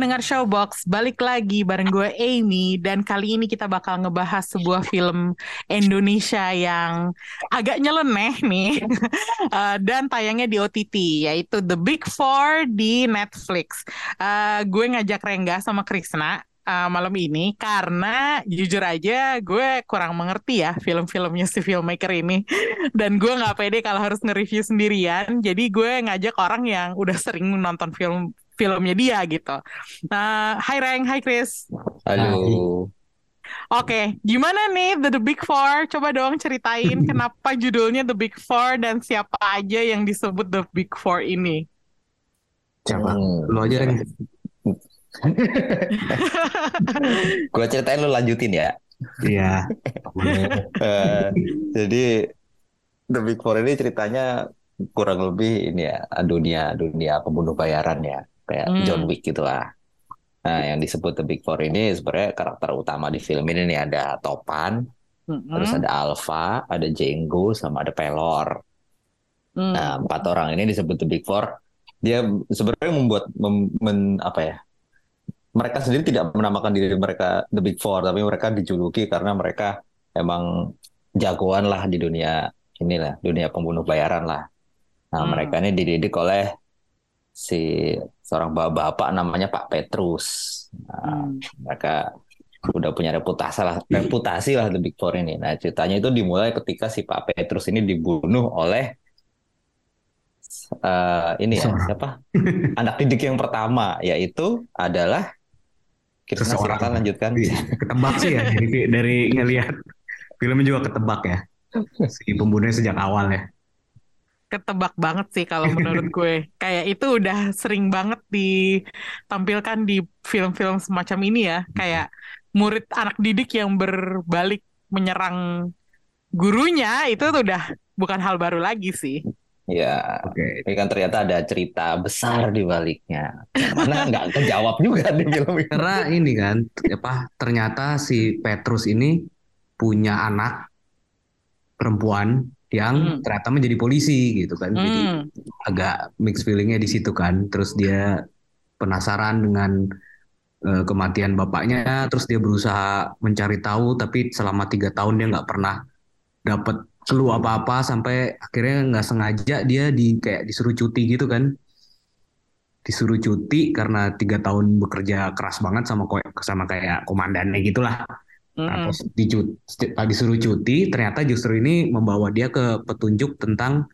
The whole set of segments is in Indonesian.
Pendengar Showbox, balik lagi bareng gue Amy. Dan kali ini kita bakal ngebahas sebuah film Indonesia yang agak nyeleneh nih. Uh, dan tayangnya di OTT yaitu The Big Four di Netflix. Uh, gue ngajak Rengga sama Krisna uh, malam ini. Karena jujur aja gue kurang mengerti ya film-filmnya si filmmaker ini. Dan gue nggak pede kalau harus nge-review sendirian. Jadi gue ngajak orang yang udah sering nonton film filmnya dia gitu. Nah, Hai Reng, Hai Chris. Halo. Oke, gimana nih The, The Big Four? Coba dong ceritain kenapa judulnya The Big Four dan siapa aja yang disebut The Big Four ini. Siapa? Hmm. Lu aja Ren. Gue ceritain lu lanjutin ya. Iya. Eh, jadi The Big Four ini ceritanya kurang lebih ini ya dunia dunia pembunuh bayaran ya kayak Hmm. John Wick gitulah. Nah, yang disebut The Big Four ini sebenarnya karakter utama di film ini nih ada Topan, Mm-mm. terus ada Alpha, ada Django, sama ada Pelor. Mm. Nah, empat orang ini disebut The Big Four. Dia sebenarnya membuat mem- men- apa ya? Mereka sendiri tidak menamakan diri mereka The Big Four, tapi mereka dijuluki karena mereka emang jagoan lah di dunia inilah, dunia pembunuh bayaran lah. Nah, Hmm. mereka ini dididik oleh si seorang bapak namanya Pak Petrus. Nah, Hmm. mereka udah punya reputasi lah, reputasi lah The Big Four ini. Nah, ceritanya itu dimulai ketika si Pak Petrus ini dibunuh oleh eh, ini ya siapa? Anak didik yang pertama yaitu adalah Krisna Seseorang. silakan lanjutkan. Iya, Ketebak sih ya dari, dari ngelihat filmnya juga ketebak ya. Si pembunuhnya sejak awal ya. Ketebak banget sih kalau menurut gue. Kayak itu udah sering banget ditampilkan di film-film semacam ini ya. Kayak murid anak didik yang berbalik menyerang gurunya itu tuh udah bukan hal baru lagi sih. Ya, Oke. tapi kan ternyata ada cerita besar di baliknya. Mana nggak kejawab juga di film ini. Karena ini kan apa ternyata si Petrus ini punya anak perempuan yang Hmm. ternyata menjadi polisi gitu kan. Jadi Hmm. agak mixed feelingnya di situ kan. Terus dia penasaran dengan eh, kematian bapaknya, terus dia berusaha mencari tahu, tapi selama tiga tahun dia nggak pernah dapat clue apa-apa sampai akhirnya nggak sengaja dia di kayak disuruh cuti gitu kan. Disuruh cuti karena tiga tahun bekerja keras banget sama sama kayak komandannya gitulah. Nah, Mm-mm. terus dicu- disuruh cuti, ternyata justru ini membawa dia ke petunjuk tentang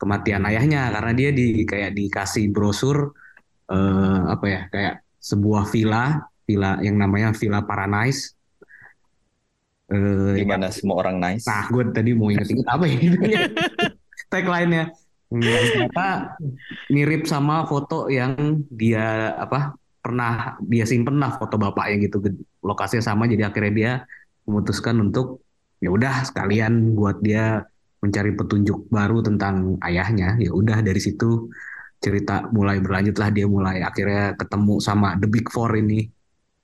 kematian ayahnya karena dia di kayak dikasih brosur eh, apa ya kayak sebuah villa, villa yang namanya Villa Paradise. Eh, Di mana semua orang nice. Nah, gue tadi mau inget-inget apa ya tagline-nya. Yang ternyata mirip sama foto yang dia apa pernah dia simpen lah foto bapaknya gitu. Lokasinya sama jadi akhirnya dia memutuskan untuk ya udah sekalian buat dia mencari petunjuk baru tentang ayahnya. Ya udah dari situ cerita mulai berlanjut lah dia mulai akhirnya ketemu sama the big four ini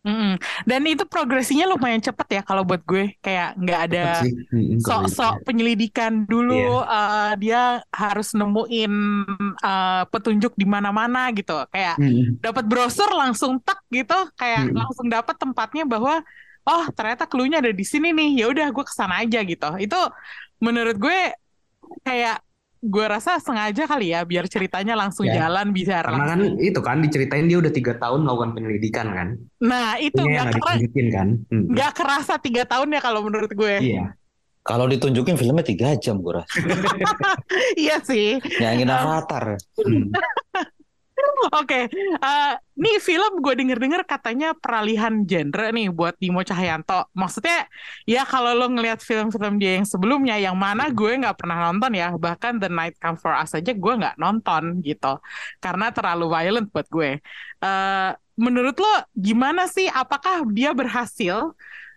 Mm-mm. Dan itu progresinya lumayan cepet ya kalau buat gue. Kayak nggak ada sok-sok penyelidikan dulu eh, dia harus nemuin eh, petunjuk di mana-mana gitu. Kayak Mm-mm. dapat brosur langsung tek gitu. Kayak Hmm. langsung dapat tempatnya bahwa oh ternyata clue-nya ada di sini nih. Ya udah gue ke sana aja gitu. Itu menurut gue kayak gue rasa sengaja kali ya biar ceritanya langsung Ya. jalan bisa Karena kan itu kan diceritain dia udah tiga tahun melakukan penyelidikan kan. nah itu nggak yang nggak kera- ditunjukin kan. Hmm. nggak kerasa tiga tahun ya kalau menurut gue Iya. Kalau ditunjukin filmnya tiga jam gue rasa. iya sih Nyanyiin Avatar. Hmm. Oke, eh, nih film gue denger-denger katanya peralihan genre nih buat Dimo Cahyanto. Maksudnya ya kalau lo ngelihat film-film dia yang sebelumnya, yang mana gue nggak pernah nonton ya, bahkan The Night Come For Us aja gue nggak nonton gitu, karena terlalu violent buat gue. Eh, menurut lo gimana sih? Apakah dia berhasil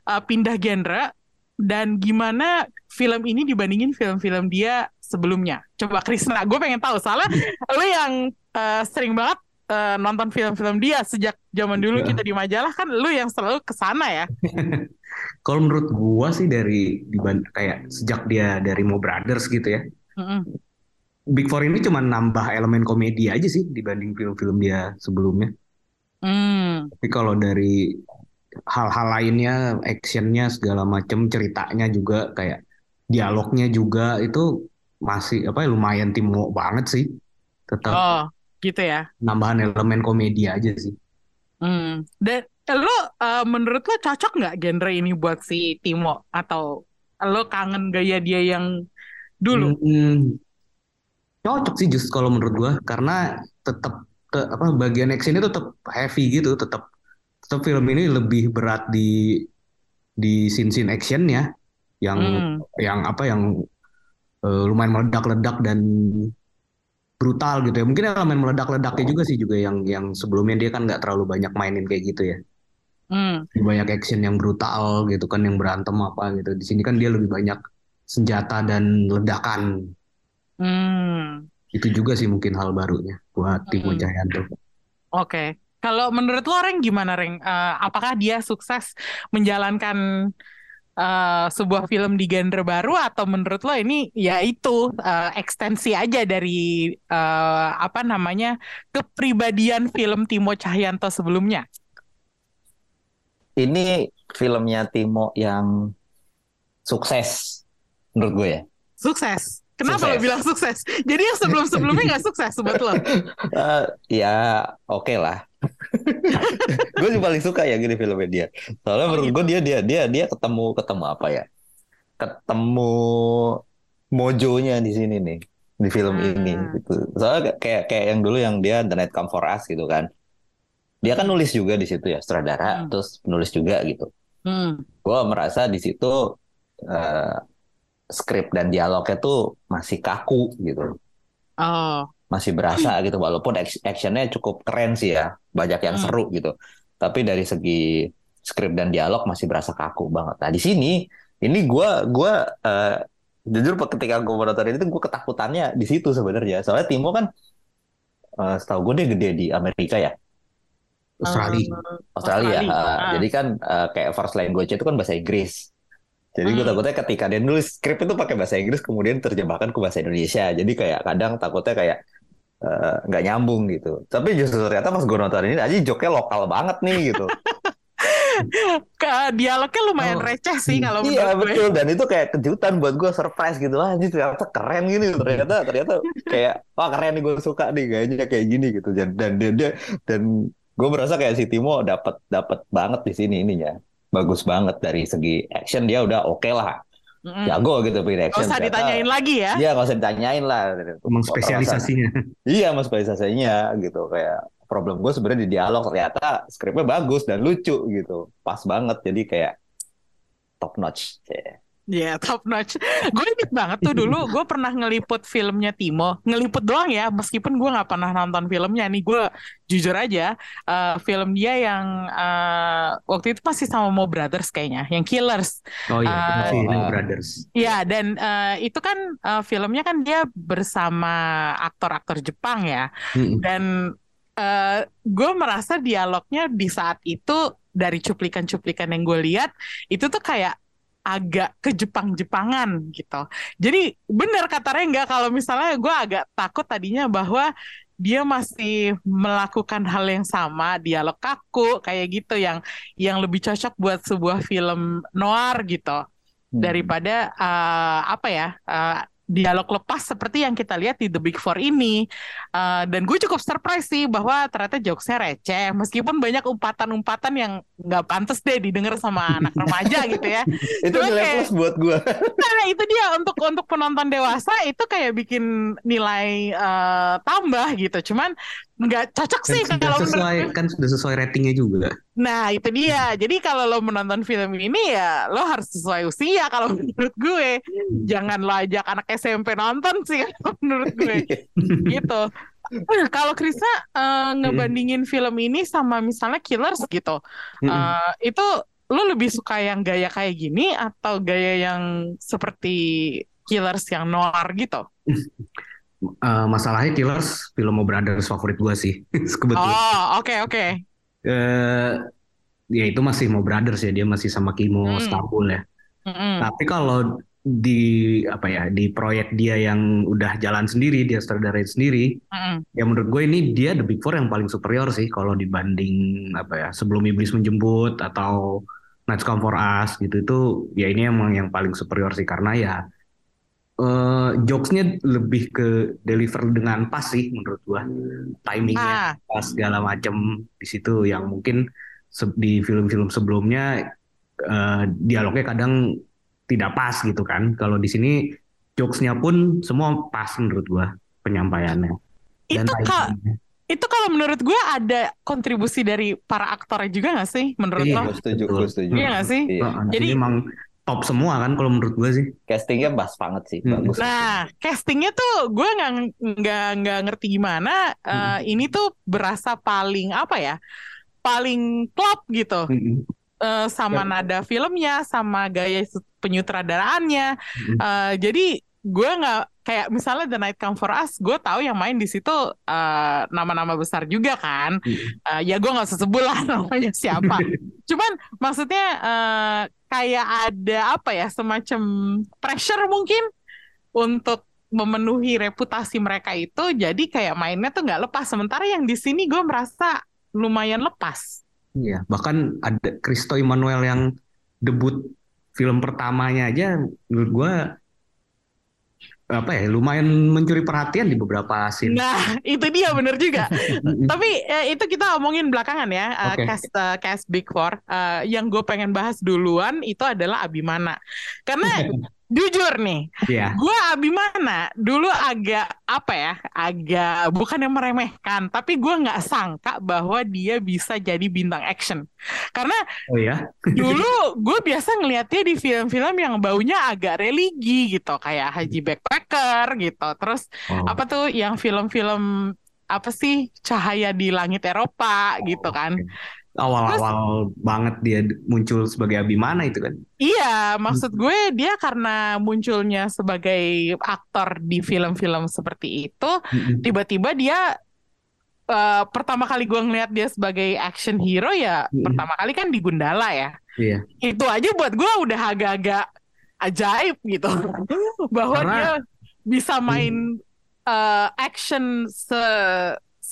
eh, pindah genre dan gimana film ini dibandingin film-film dia sebelumnya? Coba Krisna, gue pengen tahu soalnya lu yang uh, sering banget uh, nonton film-film dia sejak zaman dulu Iya. kita di majalah kan lu yang selalu ke sana ya. Kalau menurut gua sih dari kayak sejak dia dari Mo Brothers gitu ya. Mm-mm. Big Four ini cuma nambah elemen komedi aja sih dibanding film-film dia sebelumnya. Hmm. Tapi kalau dari hal-hal lainnya, actionnya segala macem, ceritanya juga kayak dialognya juga itu masih apa ya lumayan Timo banget sih. Tetap Oh, gitu ya. nambahan elemen komedi aja sih. Hmm. Dan lo uh, menurut lo cocok nggak genre ini buat si Timo atau lo kangen gaya dia yang dulu? Hmm, cocok sih just kalau menurut gua karena tetap te- apa bagian actionnya tetap heavy gitu, tetap tetap film ini lebih berat di di scene-scene actionnya yang Hmm. yang apa yang eh, lumayan meledak-ledak dan brutal gitu ya. Mungkin elemen meledak-ledaknya juga sih juga yang yang sebelumnya dia kan nggak terlalu banyak mainin kayak gitu ya. Hmm. Banyak action yang brutal gitu kan yang berantem apa gitu. Di sini kan dia lebih banyak senjata dan ledakan. Hmm. Itu juga sih mungkin hal barunya buat Timo Hmm. Jayanto. Oke. Kalau menurut lo Reng gimana Reng? Eh, apakah dia sukses menjalankan eh, sebuah film di genre baru atau menurut lo ini ya itu eh, ekstensi aja dari eh, apa namanya kepribadian film Timo Cahyanto sebelumnya? Ini filmnya Timo yang sukses menurut gue ya. Sukses. Kenapa lo Sukses. bilang sukses? Jadi yang sebelum-sebelumnya nggak sukses buat lo? Eh, ya oke lah. gue sih paling suka ya gini filmnya dia. Soalnya Oh, menurut gitu. gue dia dia dia dia ketemu ketemu apa ya? Ketemu mojonya di sini nih di film Hmm. ini gitu. Soalnya kayak kayak yang dulu yang dia The Night Come For Us gitu kan. Dia kan nulis juga di situ ya, sutradara Hmm. terus penulis juga gitu. Hmm. Gue merasa di situ eh, skrip dan dialognya tuh masih kaku gitu Oh. masih berasa gitu walaupun ac- actionnya cukup keren sih ya banyak yang Hmm. seru gitu tapi dari segi skrip dan dialog masih berasa kaku banget nah di sini ini gua gua eh, jujur ketika gue menonton ini tuh gue ketakutannya di situ sebenarnya soalnya Timo kan eh, setahu gue dia gede di Amerika ya Australia. Eh, Australia, Australia. Eh, Ah. jadi kan eh, kayak first language itu kan bahasa Inggris jadi gue Hmm. takutnya ketika dia nulis skrip itu pakai bahasa Inggris kemudian terjemahkan ke bahasa Indonesia. Jadi kayak kadang takutnya kayak eh, nggak nyambung gitu. Tapi justru ternyata pas gue nonton ini aja joknya lokal banget nih gitu. Ke dialognya lumayan Oh. receh sih kalau iya menurut gue. betul. Dan itu kayak kejutan buat gue surprise gitu. Wah ini ternyata keren gini. Ternyata ternyata kayak wah keren nih gue suka nih gayanya kayak gini gitu. Dan dan dia, dia- dan gue merasa kayak si Timo dapat dapat banget di sini ininya bagus banget dari segi action dia udah oke lah Mm-mm. jago gitu Gak action usah ternyata- ditanyain lagi ya. Iya nggak usah ditanyain lah. Emang spesialisasinya. Iya mas spesialisasinya gitu kayak problem gue sebenarnya di dialog ternyata skripnya bagus dan lucu gitu pas banget jadi kayak top notch. Iya, top notch. Gue inget banget tuh dulu, gue pernah ngeliput filmnya Timo. Ngeliput doang ya, meskipun gue nggak pernah nonton filmnya. Nih gue jujur aja, eh, film dia yang eh, waktu itu masih sama Mo Brothers kayaknya, yang Killers. Oh iya, Ah. masih Oh. Brothers. Iya, dan eh, itu kan eh, filmnya kan dia bersama aktor-aktor Jepang ya. Mm-mm. Dan eh, gue merasa dialognya di saat itu dari cuplikan-cuplikan yang gue lihat itu tuh kayak agak ke Jepang-Jepangan gitu. Jadi bener kata Rengga kalau misalnya gue agak takut tadinya bahwa dia masih melakukan hal yang sama dialog kaku kayak gitu yang yang lebih cocok buat sebuah film noir gitu daripada eh, apa ya eh, dialog lepas seperti yang kita lihat di The Big Four ini. Eh, dan gue cukup surprise sih bahwa ternyata jokesnya receh. Meskipun banyak umpatan-umpatan yang nggak pantas deh didengar sama anak remaja gitu ya. Itu Cuma nilai kayak- plus buat gue. nah itu dia untuk untuk penonton dewasa itu kayak bikin nilai eh, tambah gitu. Cuman nggak cocok Kan sih sudah kalau menurut sesuai gue. kan sudah sesuai ratingnya juga. Nah, itu dia. Jadi kalau lo menonton film ini ya lo harus sesuai usia kalau menurut gue. Jangan lo ajak anak SMP nonton sih kalau menurut gue. gitu. Nah, kalau Krisna eh, ngebandingin film ini sama misalnya Killers gitu. Eh, itu lo lebih suka yang gaya kayak gini atau gaya yang seperti Killers yang noir gitu? Eh, masalahnya Killers film Brothers favorit gue sih kebetulan. Oh, oke oke. Eh, ya itu masih mau Brothers ya dia masih sama Kimo Hmm. Stambul ya. Mm-mm. Tapi kalau di apa ya di proyek dia yang udah jalan sendiri dia sutradarain sendiri Mm-mm. ya menurut gue ini dia The Big Four yang paling superior sih kalau dibanding apa ya sebelum iblis menjemput atau Nights Come For Us gitu itu ya ini emang yang paling superior sih karena ya eh jokesnya lebih ke deliver dengan pas sih menurut gue timingnya Ah, pas segala macem di situ yang mungkin di film-film sebelumnya eh, dialognya kadang tidak pas gitu kan. Kalau di sini jokesnya pun semua pas menurut gua penyampaiannya. Dan itu timingnya. itu kalau menurut gue ada kontribusi dari para aktornya juga nggak sih menurut Iya, lo? Gue setuju, gue setuju. Iya nggak sih? Iya. Jadi- jadi emang top semua kan kalau menurut gua sih. Castingnya pas banget sih, Hmm. bagus. Nah, castingnya tuh gue nggak nggak nggak ngerti gimana. eh, ini tuh berasa paling apa ya? Paling klop gitu. Mm-mm. Eh, sama Ya. nada filmnya, sama gaya penyutradaraannya. Mm-mm. Eh, jadi gue nggak kayak misalnya The Night Come For Us, gue tahu yang main di situ eh, nama-nama besar juga kan. Eh, ya gue nggak usah sebut lah namanya siapa. Cuman maksudnya eh, kayak ada apa ya semacam pressure mungkin untuk memenuhi reputasi mereka itu. Jadi kayak mainnya tuh nggak lepas. Sementara yang di sini gue merasa lumayan lepas. Iya, bahkan ada Christo Emmanuel yang debut film pertamanya aja menurut gua apa ya lumayan mencuri perhatian di beberapa scene. Nah itu dia bener juga. Tapi eh, itu kita omongin belakangan ya, Oke. cast eh, cast Big Four. Eh, yang gue pengen bahas duluan itu adalah Abimana, karena jujur nih, Iya. gue Abimana dulu agak apa ya, agak bukan yang meremehkan, tapi gue nggak sangka bahwa dia bisa jadi bintang action. Karena Oh ya. dulu gue biasa ngelihatnya di film-film yang baunya agak religi gitu, kayak Haji Backpacker gitu. Terus Oh. apa tuh yang film-film apa sih cahaya di langit Eropa gitu kan Awal-awal banget dia muncul sebagai Abimana itu kan. iya maksud gue dia karena munculnya sebagai aktor di film-film seperti itu tiba-tiba dia eh, pertama kali gue ngeliat dia sebagai action hero ya pertama kali kan di Gundala ya. Iya. itu aja buat gue udah agak-agak ajaib gitu. Bahwa Karena- dia bisa main eh, action se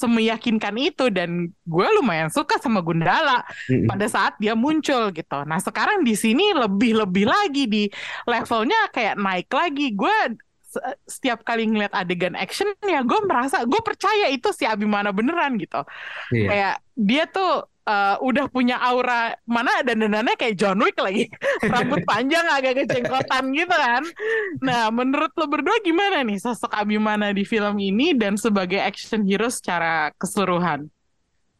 semeyakinkan itu dan gue lumayan suka sama Gundala Mm-mm. pada saat dia muncul gitu. Nah sekarang di sini lebih-lebih lagi di levelnya kayak naik lagi. Gue se- setiap kali ngeliat adegan action ya gue merasa gue percaya itu si Abimana beneran gitu Iya. kayak dia tuh eh, udah punya aura mana dandanannya kayak John Wick lagi. Rambut panjang agak kecengkotan gitu kan. Nah menurut lo berdua gimana nih sosok Abimana di film ini dan sebagai action hero secara keseluruhan?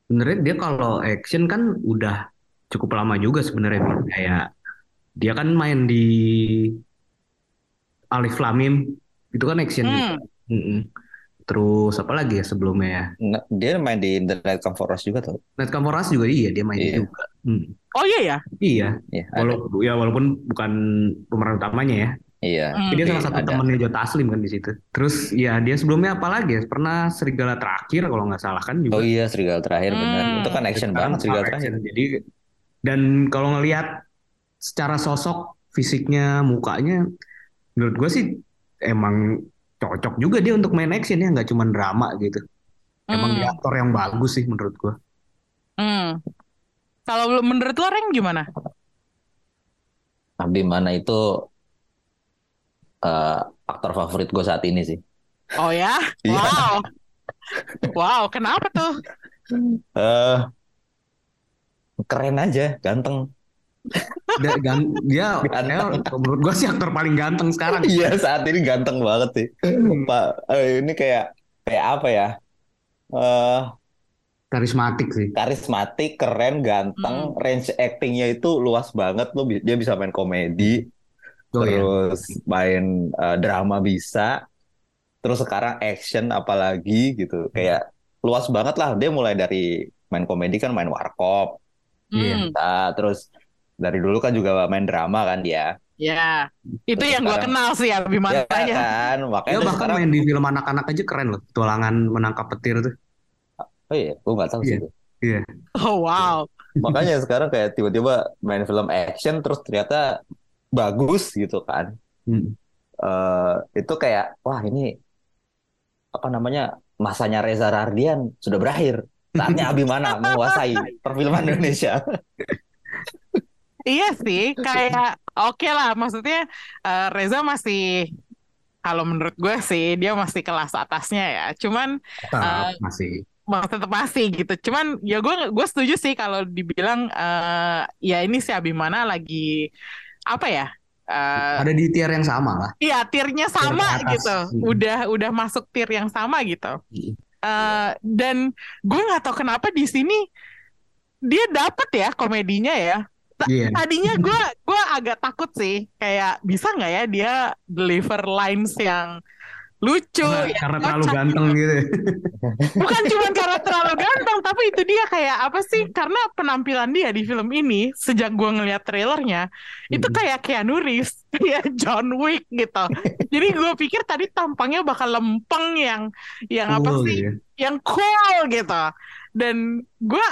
Sebenarnya dia kalau action kan udah cukup lama juga sebenarnya kayak dia kan main di Alif Lamim. Itu kan action Hmm. juga. Terus apa lagi ya sebelumnya ya? Nah, dia main di The Night Come For Us juga tuh. Night Come For Us juga iya dia main Iya. juga. Hmm. oh iya ya Iya, Iya, walaupun ya walaupun bukan pemeran utamanya ya. Iya. Hmm. Tapi dia salah satu ada. temannya Jota Taslim kan di situ. Terus ya dia sebelumnya apa lagi ya? Pernah Serigala Terakhir kalau nggak salah kan juga. Oh iya, Serigala Terakhir benar. Hmm. Itu kan action Sekarang banget Serigala Terakhir. action. Jadi dan kalau ngelihat secara sosok, fisiknya, mukanya, menurut gue sih emang cocok juga dia untuk main action ya, nggak cuma drama gitu. Emang Hmm. dia aktor yang bagus sih menurut gue. Hmm. kalau menurut lo Reng gimana Abimana itu eh, aktor favorit gue saat ini sih. oh ya Iya. wow wow kenapa tuh Eh keren aja, ganteng. Dia, gan- dia dia menurut gue sih aktor paling ganteng sekarang. Iya, saat ini ganteng banget sih. Hmm. Pak, eh, ini kayak kayak apa ya? Eh Karismatik sih. karismatik, keren, ganteng, range actingnya itu luas banget. Lo bi- dia bisa main komedi, Oh, iya. terus main eh, drama bisa, terus sekarang action apalagi gitu. Kayak luas banget lah. Dia mulai dari main komedi kan main warkop, Iya. Hmm. Nah, terus dari dulu kan juga main drama kan dia. Ya, itu Terus yang gue kenal sih Ya Abimananya. kan, makanya Ya bahkan sekarang main di film anak-anak aja keren loh. Tualangan menangkap petir tuh. oh iya, gue nggak tahu sih Iya. itu. Oh wow. Makanya sekarang kayak tiba-tiba main film action terus ternyata bagus gitu kan. Hmm. Eh itu kayak wah ini apa namanya masanya Reza Rahardian sudah berakhir. Saatnya Abimana menguasai perfilman Indonesia. Iya sih, kayak oke lah. Maksudnya eh, Reza masih, kalau menurut gue sih dia masih kelas atasnya ya. Cuman Tetap masih. mau tetap masih gitu. Cuman ya gue gue setuju sih kalau dibilang eh, ya ini si Abimana lagi apa ya? eh, Ada di tier yang sama lah. Iya, tiernya sama atas. gitu. Hmm. Udah udah masuk tier yang sama gitu. Hmm. Eh, dan gue nggak tahu kenapa di sini dia dapet ya komedinya ya. Iya. Tadinya gue gue agak takut sih, kayak bisa nggak ya dia deliver lines yang lucu, Karena, yang karena terlalu kocak. ganteng gitu. Bukan cuma karena terlalu ganteng, tapi itu dia kayak apa sih? Karena penampilan dia di film ini sejak gue ngeliat trailernya itu Mm. kayak Keanu Reeves, kayak John Wick gitu. Jadi gue pikir tadi tampangnya bakal lempeng yang yang apa Cool sih? gitu ya. Yang cool gitu. Dan gue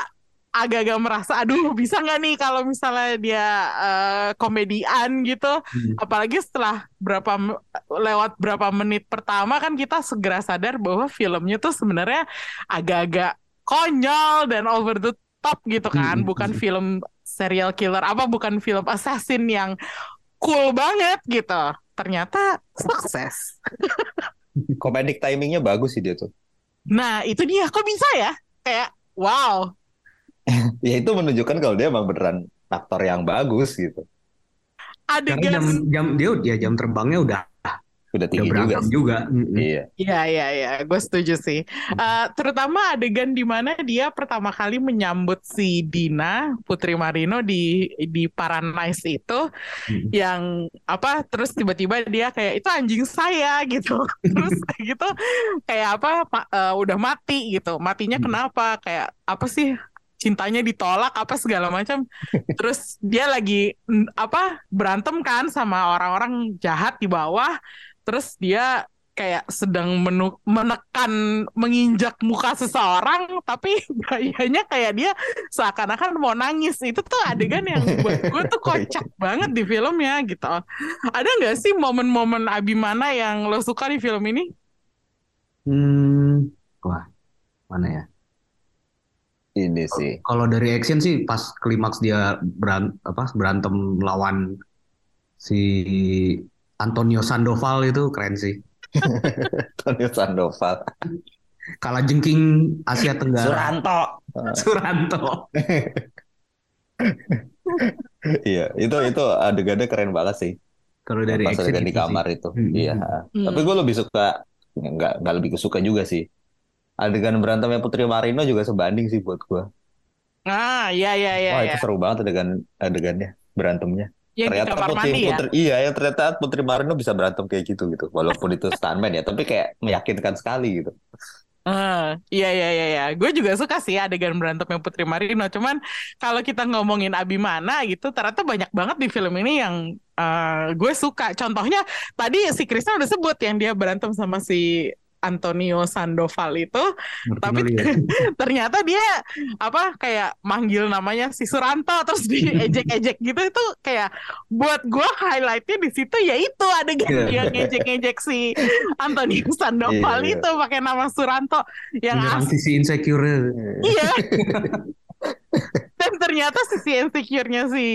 agak-agak merasa, aduh bisa nggak nih kalau misalnya dia eh, komedian gitu? Hmm. Apalagi setelah berapa lewat berapa menit pertama kan kita segera sadar bahwa filmnya tuh sebenarnya agak-agak konyol dan over the top gitu kan, Hmm. bukan film serial killer apa bukan film assassin yang cool banget gitu. Ternyata sukses. Comedic timingnya bagus sih dia tuh. Nah, itu dia kok bisa ya? Kayak wow. Ya itu menunjukkan kalau dia emang beneran aktor yang bagus gitu. Karena jam Adegan jam dia ya jam terbangnya udah Udah udah tinggi juga. sih. juga. Mm-mm. Iya. Iya, iya, iya, gue setuju sih. Eh, terutama adegan di mana dia pertama kali menyambut si Dina Putri Marino di di Paradise itu, Mm. yang apa? Terus tiba-tiba dia kayak itu anjing saya gitu. Terus kayak gitu kayak apa? ma- eh, udah mati gitu. Matinya Hmm. kenapa? Kayak apa sih? Cintanya ditolak apa segala macam. Terus dia lagi mm, apa? Berantem kan sama orang-orang jahat di bawah. Terus dia kayak sedang menu- menekan menginjak muka seseorang tapi gayanya kayak dia seakan-akan mau nangis itu tuh adegan yang buat gue tuh kocak banget di filmnya gitu ada nggak sih momen-momen Abimana yang lo suka di film ini Hmm. Wah, mana ya? Ini sih. Kalau dari action sih pas klimaks dia beran, apa, berantem melawan si Antonio Sandoval itu keren sih. Tony Sandoval. Kalah jengking Asia Tenggara. Suranto. Suranto. Iya, itu itu adegannya keren banget sih. Kalau dari Pas adegan di itu sih. kamar itu. Hmm. Iya. Hmm. Tapi gue lebih suka nggak nggak lebih suka juga sih. Adegan berantemnya Putri Marino juga sebanding sih buat gue. ah ya ya ya Wah ya itu seru banget adegan adegannya berantemnya. yang di ternyata Putri, mandi ya Putri iya yang ternyata Putri Marino bisa berantem kayak gitu gitu. Walaupun itu stuntman ya, tapi kayak meyakinkan sekali gitu. Ah, iya iya iya iya. Gue juga suka sih adegan berantemnya Putri Marino. Cuman kalau kita ngomongin Abimana gitu, ternyata banyak banget di film ini yang eh, gue suka. Contohnya tadi si Krisna udah sebut yang dia berantem sama si Antonio Sandoval itu, tapi Martinelli ya. ternyata dia apa kayak manggil namanya si Suranto terus diejek-ejek gitu itu kayak buat gue highlightnya di situ ya itu adegan Iya. dia ngejek-ngejek si Antonio Sandoval Iya. itu pakai nama Suranto yang asli sisi insecure. iya dan ternyata sisi insecure-nya si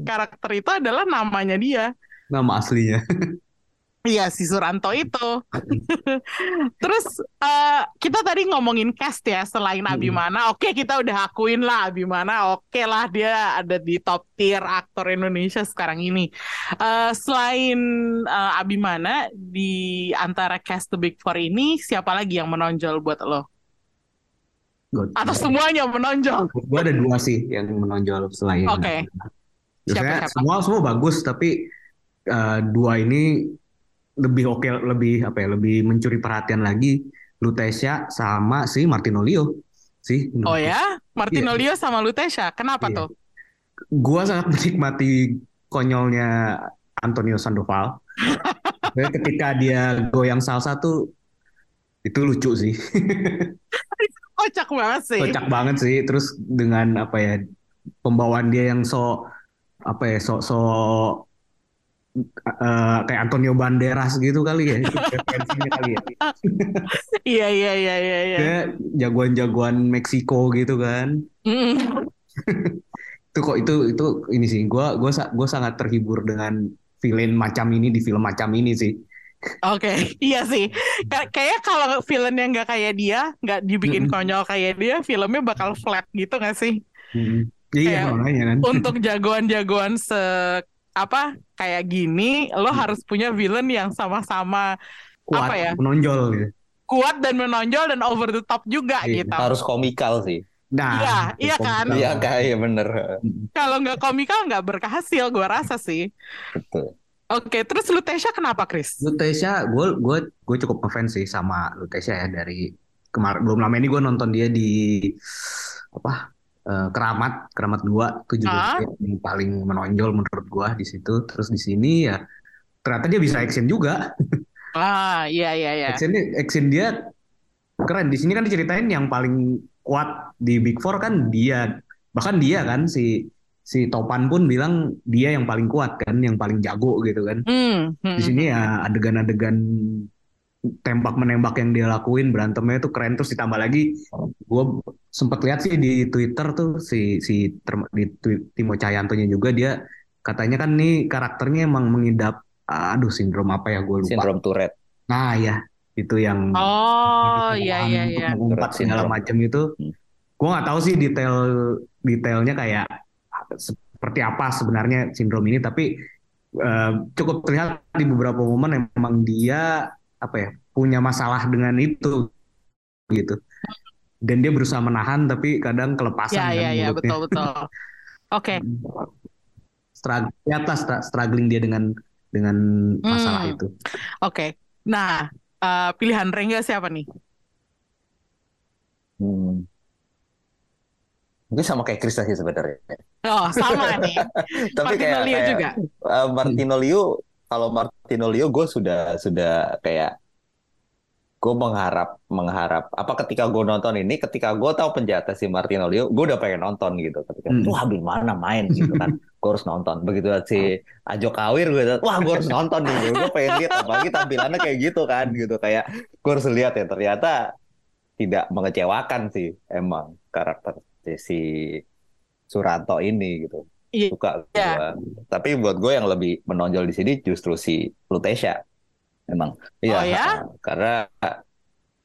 karakter itu adalah namanya dia Nama aslinya. Iya si Suranto itu. Terus eh, kita tadi ngomongin cast ya selain Hmm. Abimana, oke kita udah akuin lah Abimana, oke lah dia ada di top tier aktor Indonesia sekarang ini. Eh, selain eh, Abimana di antara cast The Big Four ini siapa lagi yang menonjol buat lo? Atau semuanya menonjol? Gue ada dua sih yang menonjol selain. Oke. Siapa-siapa? semua semua bagus tapi eh, dua ini lebih oke lebih apa ya lebih mencuri perhatian lagi Lutesia sama si Martinolio sih. Oh ya, Martinolio sama Lutesia, kenapa Iya. tuh? gua sangat menikmati konyolnya Antonio Sandoval. Ketika dia goyang salsa tuh itu lucu sih. Kocak banget sih. Kocak banget sih. Terus dengan apa ya pembawaan dia yang so apa ya so so eh, kayak Antonio Banderas gitu kali ya. Itu referensinya kali ya. Iya iya iya iya. iya. Jagoan-jagoan Meksiko gitu kan. Itu kok itu itu ini sih. Gua sa- gua sangat terhibur dengan villain macam ini di film macam ini sih. Oke, iya sih. Kay- Kayaknya kalau filmnya nggak kayak dia, nggak dibikin konyol kayak dia, filmnya bakal flat gitu nggak sih? Mm-mm. Iya makanya kan. Untuk jagoan-jagoan se apa kayak gini, lo harus punya villain yang sama-sama Kuat, apa ya? menonjol gitu. kuat dan menonjol dan over the top juga Iya. gitu. Harus komikal sih. Nah, Iya, iya kan? Iya kayak bener. Kalau nggak komikal nggak berhasil, gua rasa sih. Betul. Oke, terus Lutesia kenapa, Chris? Lutesia, gue gue gue cukup ngefans sih sama Lutesia ya dari kemarin belum lama ini gue nonton dia di apa eh, Keramat Keramat 2 itu juga dia yang paling menonjol menurut gue di situ. Terus di sini ya ternyata dia bisa action juga. Ah, iya iya iya. action action dia keren. Di sini kan diceritain yang paling kuat di Big Four kan dia. Bahkan dia kan si si Topan pun bilang dia yang paling kuat kan yang paling jago gitu kan. Hmm, hmm, di sini ya adegan-adegan tembak menembak yang dia lakuin berantemnya itu keren. Terus ditambah lagi gue sempat lihat sih di Twitter tuh si si di Timo Cahyantonya juga dia katanya kan nih karakternya emang mengidap aduh sindrom apa ya gue lupa Sindrom Tourette. nah ya itu yang Oh, iya iya iya. mengumpat segala macam itu Hmm. gue nggak tahu sih detail detailnya kayak seperti apa sebenarnya sindrom ini tapi eh, cukup terlihat di beberapa momen emang dia apa ya punya masalah dengan itu gitu dan dia berusaha menahan tapi kadang kelepasan Iya kan iya iya mulutnya. betul betul. Oke. Lihat lah stra- struggling dia dengan dengan masalah Hmm. itu Oke. Nah, eh, pilihan Rengga siapa nih? Hmm. Mungkin sama kayak Krista sih sebenarnya. Oh, sama nih. Tapi Martino kayak, Leo kayak juga. uh, Martino Liu, kalau Martino Liu gue sudah sudah kayak gue mengharap mengharap apa ketika gue nonton ini ketika gue tahu penjahatnya si Martino Liu gue udah pengen nonton gitu. Ketika Hmm. wah mana main gitu kan. Gue harus nonton. Begitu si Ajo Kawir gue wah gue harus nonton nih. Gue pengen lihat apalagi tampilannya kayak gitu kan gitu. Kayak gue harus lihat ya ternyata tidak mengecewakan sih emang karakter si, Suranto ini gitu. Iya. suka gue tapi buat gue yang lebih menonjol di sini justru si Lutesia emang iya Oh, ya? karena eh,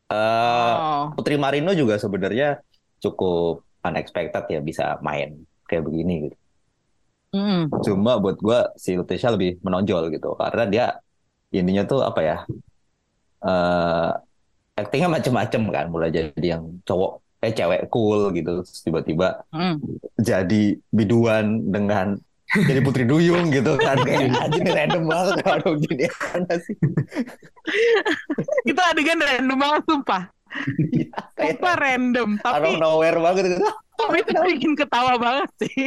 Oh. Putri Marino juga sebenarnya cukup unexpected ya bisa main kayak begini gitu Mm. cuma buat gue si Lutesia lebih menonjol gitu karena dia ininya tuh apa ya eh actingnya macem-macem kan mulai jadi yang cowok eh cewek cool gitu terus tiba-tiba Mm. jadi biduan dengan jadi putri duyung gitu kan kayak anjir ini random banget aduh jadi mana sih Itu adegan random banget sumpah. Iya, Sumpah random, out tapi nowhere banget gitu tapi itu bikin ketawa banget sih.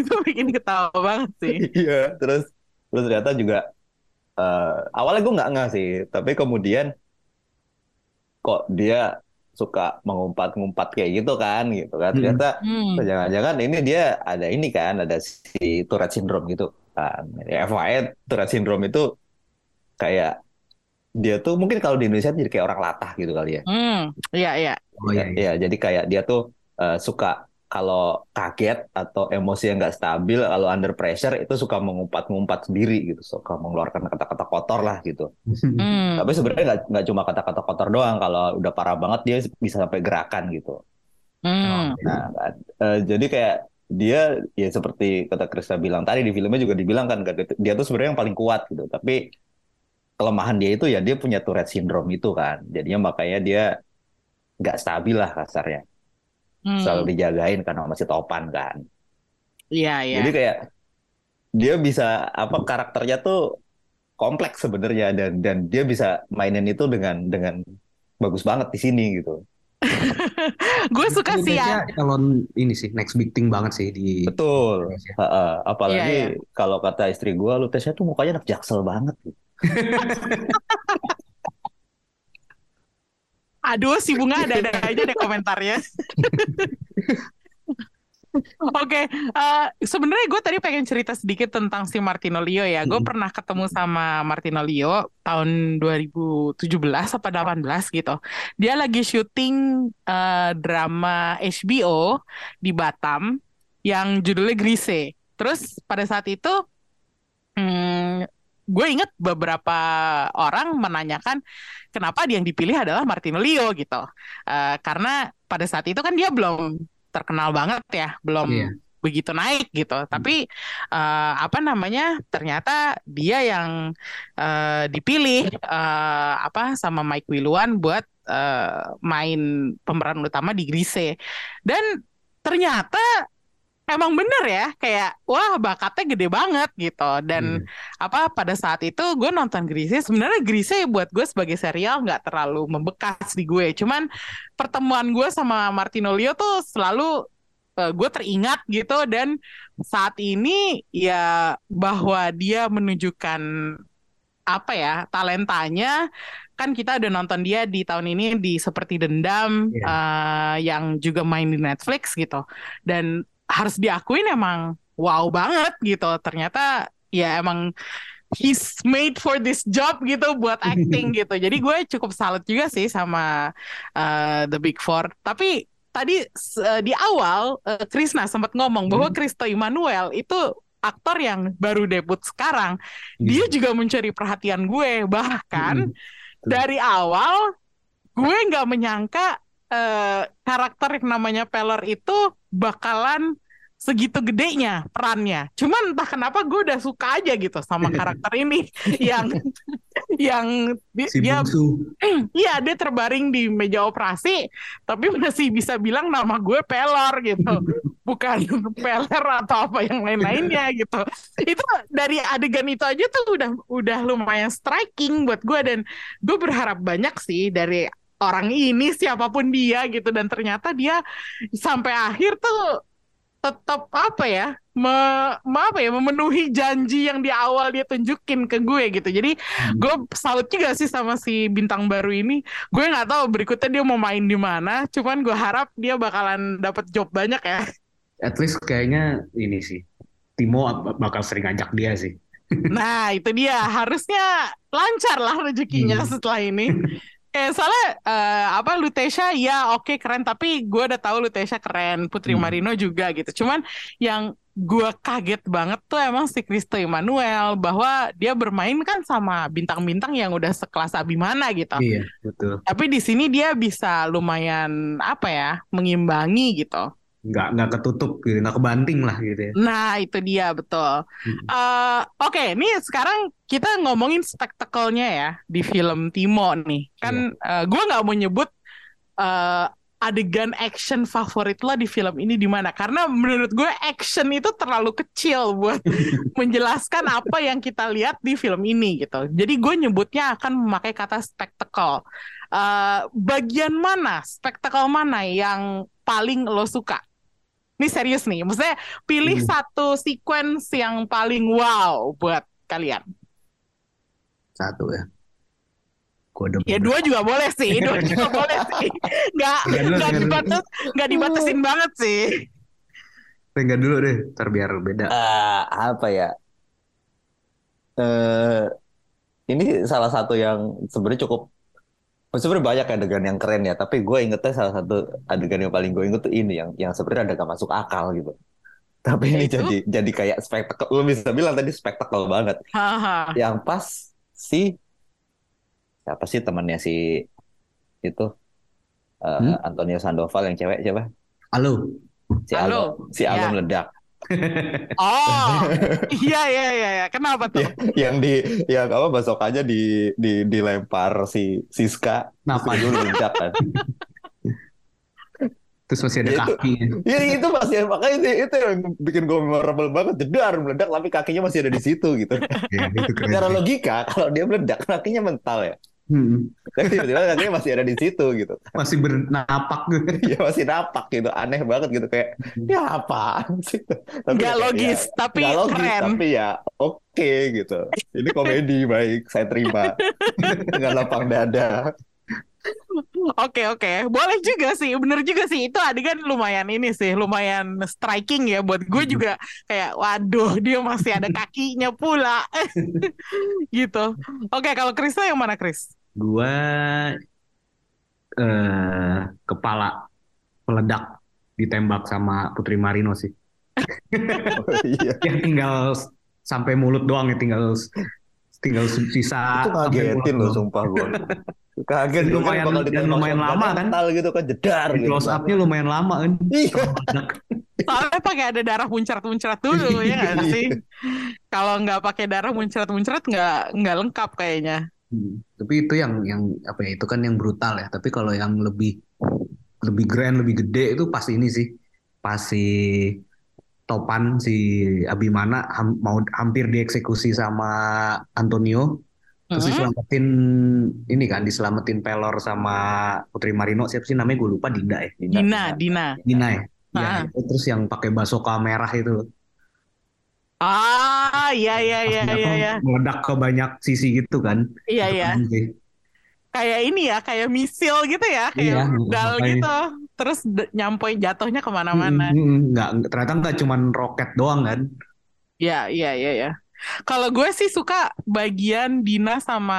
Itu bikin ketawa banget sih. iya terus terus ternyata juga eh, awalnya gue nggak nggak sih tapi kemudian kok dia suka mengumpat-ngumpat kayak gitu kan gitu kan Hmm. ternyata Hmm. jangan-jangan ini dia ada ini kan ada si Tourette syndrome gitu kan ya, FYI Tourette syndrome itu kayak dia tuh mungkin kalau di Indonesia jadi kayak orang latah gitu kali ya Hmm. Iya iya. oh iya, iya. Iya, jadi kayak dia tuh eh, suka kalau kaget atau emosi yang nggak stabil, kalau under pressure itu suka mengumpat-ngumpat sendiri gitu, suka mengeluarkan kata-kata kotor lah gitu. Hmm. Tapi sebenarnya nggak nggak cuma kata-kata kotor doang, kalau udah parah banget dia bisa sampai gerakan gitu. Hmm. Nah, kan, eh, jadi kayak dia ya seperti kata Krista bilang tadi di filmnya juga dibilang kan dia tuh sebenarnya yang paling kuat gitu, tapi kelemahan dia itu ya dia punya Tourette syndrome itu kan, jadinya makanya dia nggak stabil lah kasarnya Hmm. selalu dijagain karena masih topan kan. Iya iya. Jadi kayak dia bisa apa karakternya tuh kompleks sebenarnya dan dan dia bisa mainin itu dengan dengan bagus banget di sini gitu. gue suka sih ya. Calon ini sih next big thing banget sih di Betul. Indonesia. Heeh. Apalagi Iya, kalau kata istri gue, lu tesnya tuh mukanya anak jaksel banget. Aduh, si Bunga ada-ada aja deh komentarnya. Oke, eh, sebenarnya gue tadi pengen cerita sedikit tentang si Martino Leo ya. Gue Hmm. pernah ketemu sama Martino Leo tahun 2017 apa 18 gitu. Dia lagi syuting eh, drama HBO di Batam yang judulnya Grise. Terus pada saat itu hmm, gue inget beberapa orang menanyakan kenapa dia yang dipilih adalah Martino Leo gitu. Eh, karena pada saat itu kan dia belum terkenal banget ya, belum Iya. begitu naik gitu. Tapi eh, apa namanya? Ternyata dia yang eh, dipilih eh, apa sama Mike Wiluan buat eh, main pemeran utama di Grise. Dan ternyata emang bener ya, kayak wah bakatnya gede banget gitu. Dan apa pada saat itu gue nonton Grise sebenarnya Grise buat gue sebagai serial nggak terlalu membekas di gue cuman pertemuan gue sama Martino Leo tuh selalu eh, gue teringat gitu dan saat ini ya bahwa dia menunjukkan apa ya talentanya kan kita udah nonton dia di tahun ini di seperti dendam Iya. eh, yang juga main di Netflix gitu dan harus diakuin emang wow banget gitu. Ternyata ya emang he's made for this job gitu buat acting gitu. Jadi gue cukup salut juga sih sama uh, The Big Four. Tapi tadi uh, di awal uh, Krisna sempat ngomong bahwa Hmm. Kristo Immanuel itu aktor yang baru debut sekarang. Dia juga mencuri perhatian gue. Bahkan Hmm. dari awal gue nggak menyangka eh, karakter yang namanya Pelor itu bakalan segitu gedenya perannya. Cuman entah kenapa gue udah suka aja gitu sama karakter ini yang yang di- si dia iya dia terbaring di meja operasi tapi masih bisa bilang nama gue Pelor gitu. Bukan Peler atau apa yang lain-lainnya gitu. Itu dari adegan itu aja tuh udah udah lumayan striking buat gue dan gue berharap banyak sih dari orang ini siapa pun dia gitu dan ternyata dia sampai akhir tuh tetap apa ya me, me- apa ya memenuhi janji yang di awal dia tunjukin ke gue gitu jadi gue salut juga sih sama si bintang baru ini gue nggak tahu berikutnya dia mau main di mana cuman gue harap dia bakalan dapat job banyak ya at least kayaknya ini sih Timo bakal sering ngajak dia sih Nah, itu dia. Harusnya lancar lah rezekinya Hmm. setelah ini. Eh, soalnya eh, apa Lutesia ya oke keren tapi gue udah tahu Lutesia keren, Putri Hmm. Marino juga gitu. Cuman yang gue kaget banget tuh emang si Cristo Emmanuel bahwa dia bermain kan sama bintang-bintang yang udah sekelas Abimana gitu. iya betul Tapi di sini dia bisa lumayan apa ya mengimbangi gitu. Nggak nggak ketutup gitu nggak kebanting lah gitu ya Nah, itu dia betul. Eh, Oke, ini sekarang kita ngomongin spektakelnya ya di film Timo nih. Kan eh, gua nggak mau nyebut eh, adegan action favorit lo di film ini di mana? Karena menurut gue action itu terlalu kecil buat menjelaskan apa yang kita lihat di film ini gitu. Jadi gue nyebutnya akan memakai kata spektakel. Eh, bagian mana, spektakel mana yang paling lo suka? Ini serius nih, maksudnya pilih Hmm. satu sequence yang paling wow buat kalian. satu ya kode Ya dua juga boleh sih, dua juga boleh sih. Nggak dulu. dibatas nggak dibatasin banget sih. Enggak dulu deh ntar biar beda Eh, apa ya? Eh, ini salah satu yang sebenarnya cukup sebenarnya banyak adegan yang keren ya, tapi gue ingetnya salah satu adegan yang paling gue inget tuh ini yang yang sebenarnya ada gak masuk akal gitu. Tapi ini Yaitu? jadi jadi kayak spektakel. Lu bisa bilang tadi spektakel banget. Haha. Yang pas si siapa sih temannya si itu eh, Hmm? Antonio Sandoval yang cewek siapa? halo Si Halo. Aldo, si Aldo Ya. meledak. Oh, iya iya iya. iya. Kenapa tuh? Ya, yang di yang apa basokannya di di dilempar si Siska Kenapa? dia meledak kan. terus masih ada Ya, itu- kakinya Ya itu masih makanya itu, itu yang bikin gue memorable banget jedar meledak tapi kakinya masih ada di situ gitu. ya itu keren Secara logika kalau dia meledak kakinya mental ya. Hmm. Tapi tiba-tiba kakinya masih ada di situ gitu. Masih bernapak gitu. Ya masih napak gitu, aneh banget gitu kayak ya apaan sih? Tapi Nggak kayak, logis, ya, tapi nggak logis, keren. tapi ya oke gitu. Ini komedi baik, saya terima dengan lapang dada. Oke oke, boleh juga sih, bener juga sih. Itu adegan lumayan ini sih, lumayan striking ya buat gue juga kayak, waduh dia masih ada kakinya pula, gitu. Oke, kalau Krisna yang mana Kris? Gua eh kepala meledak ditembak sama Putri Marino sih. Oh, iya. Yang tinggal sampai mulut doang ya tinggal tinggal sisa Itu mulut loh sumpah gue. Kaget gitu kan lumayan- bakal dan ditembak lumayan lama kan? mental gitu kan jedar Di gitu. close up-nya lumayan lama kan. Iya. Soalnya pakai ada darah muncrat-muncrat dulu ya nggak sih? Kalau nggak pakai darah muncrat-muncrat nggak nggak lengkap kayaknya. Hmm. Tapi itu yang yang apa ya itu kan yang brutal ya. Tapi kalau yang lebih lebih grand, lebih gede itu pas ini sih. Pas si Topan si Abimana ham- mau hampir dieksekusi sama Antonio. Terus Mhm. diselamatin ini kan diselamatin Pelor sama Putri Marino siapa sih namanya gue lupa Dinda ya. Dina, Dina. Dina ya. Ya, itu terus yang pakai basoka merah itu Ah, iya iya iya iya iya. meledak ke banyak sisi gitu kan. Iya Itu iya. sih. Kayak ini ya, kayak misil gitu ya, kayak Iya, rudal gitu. Terus nyampe jatuhnya ke mana-mana. Mm, mm, mm. Nggak, ternyata nggak cuman roket doang kan. Iya, iya, iya, ya. Kalau gue sih suka bagian Dina sama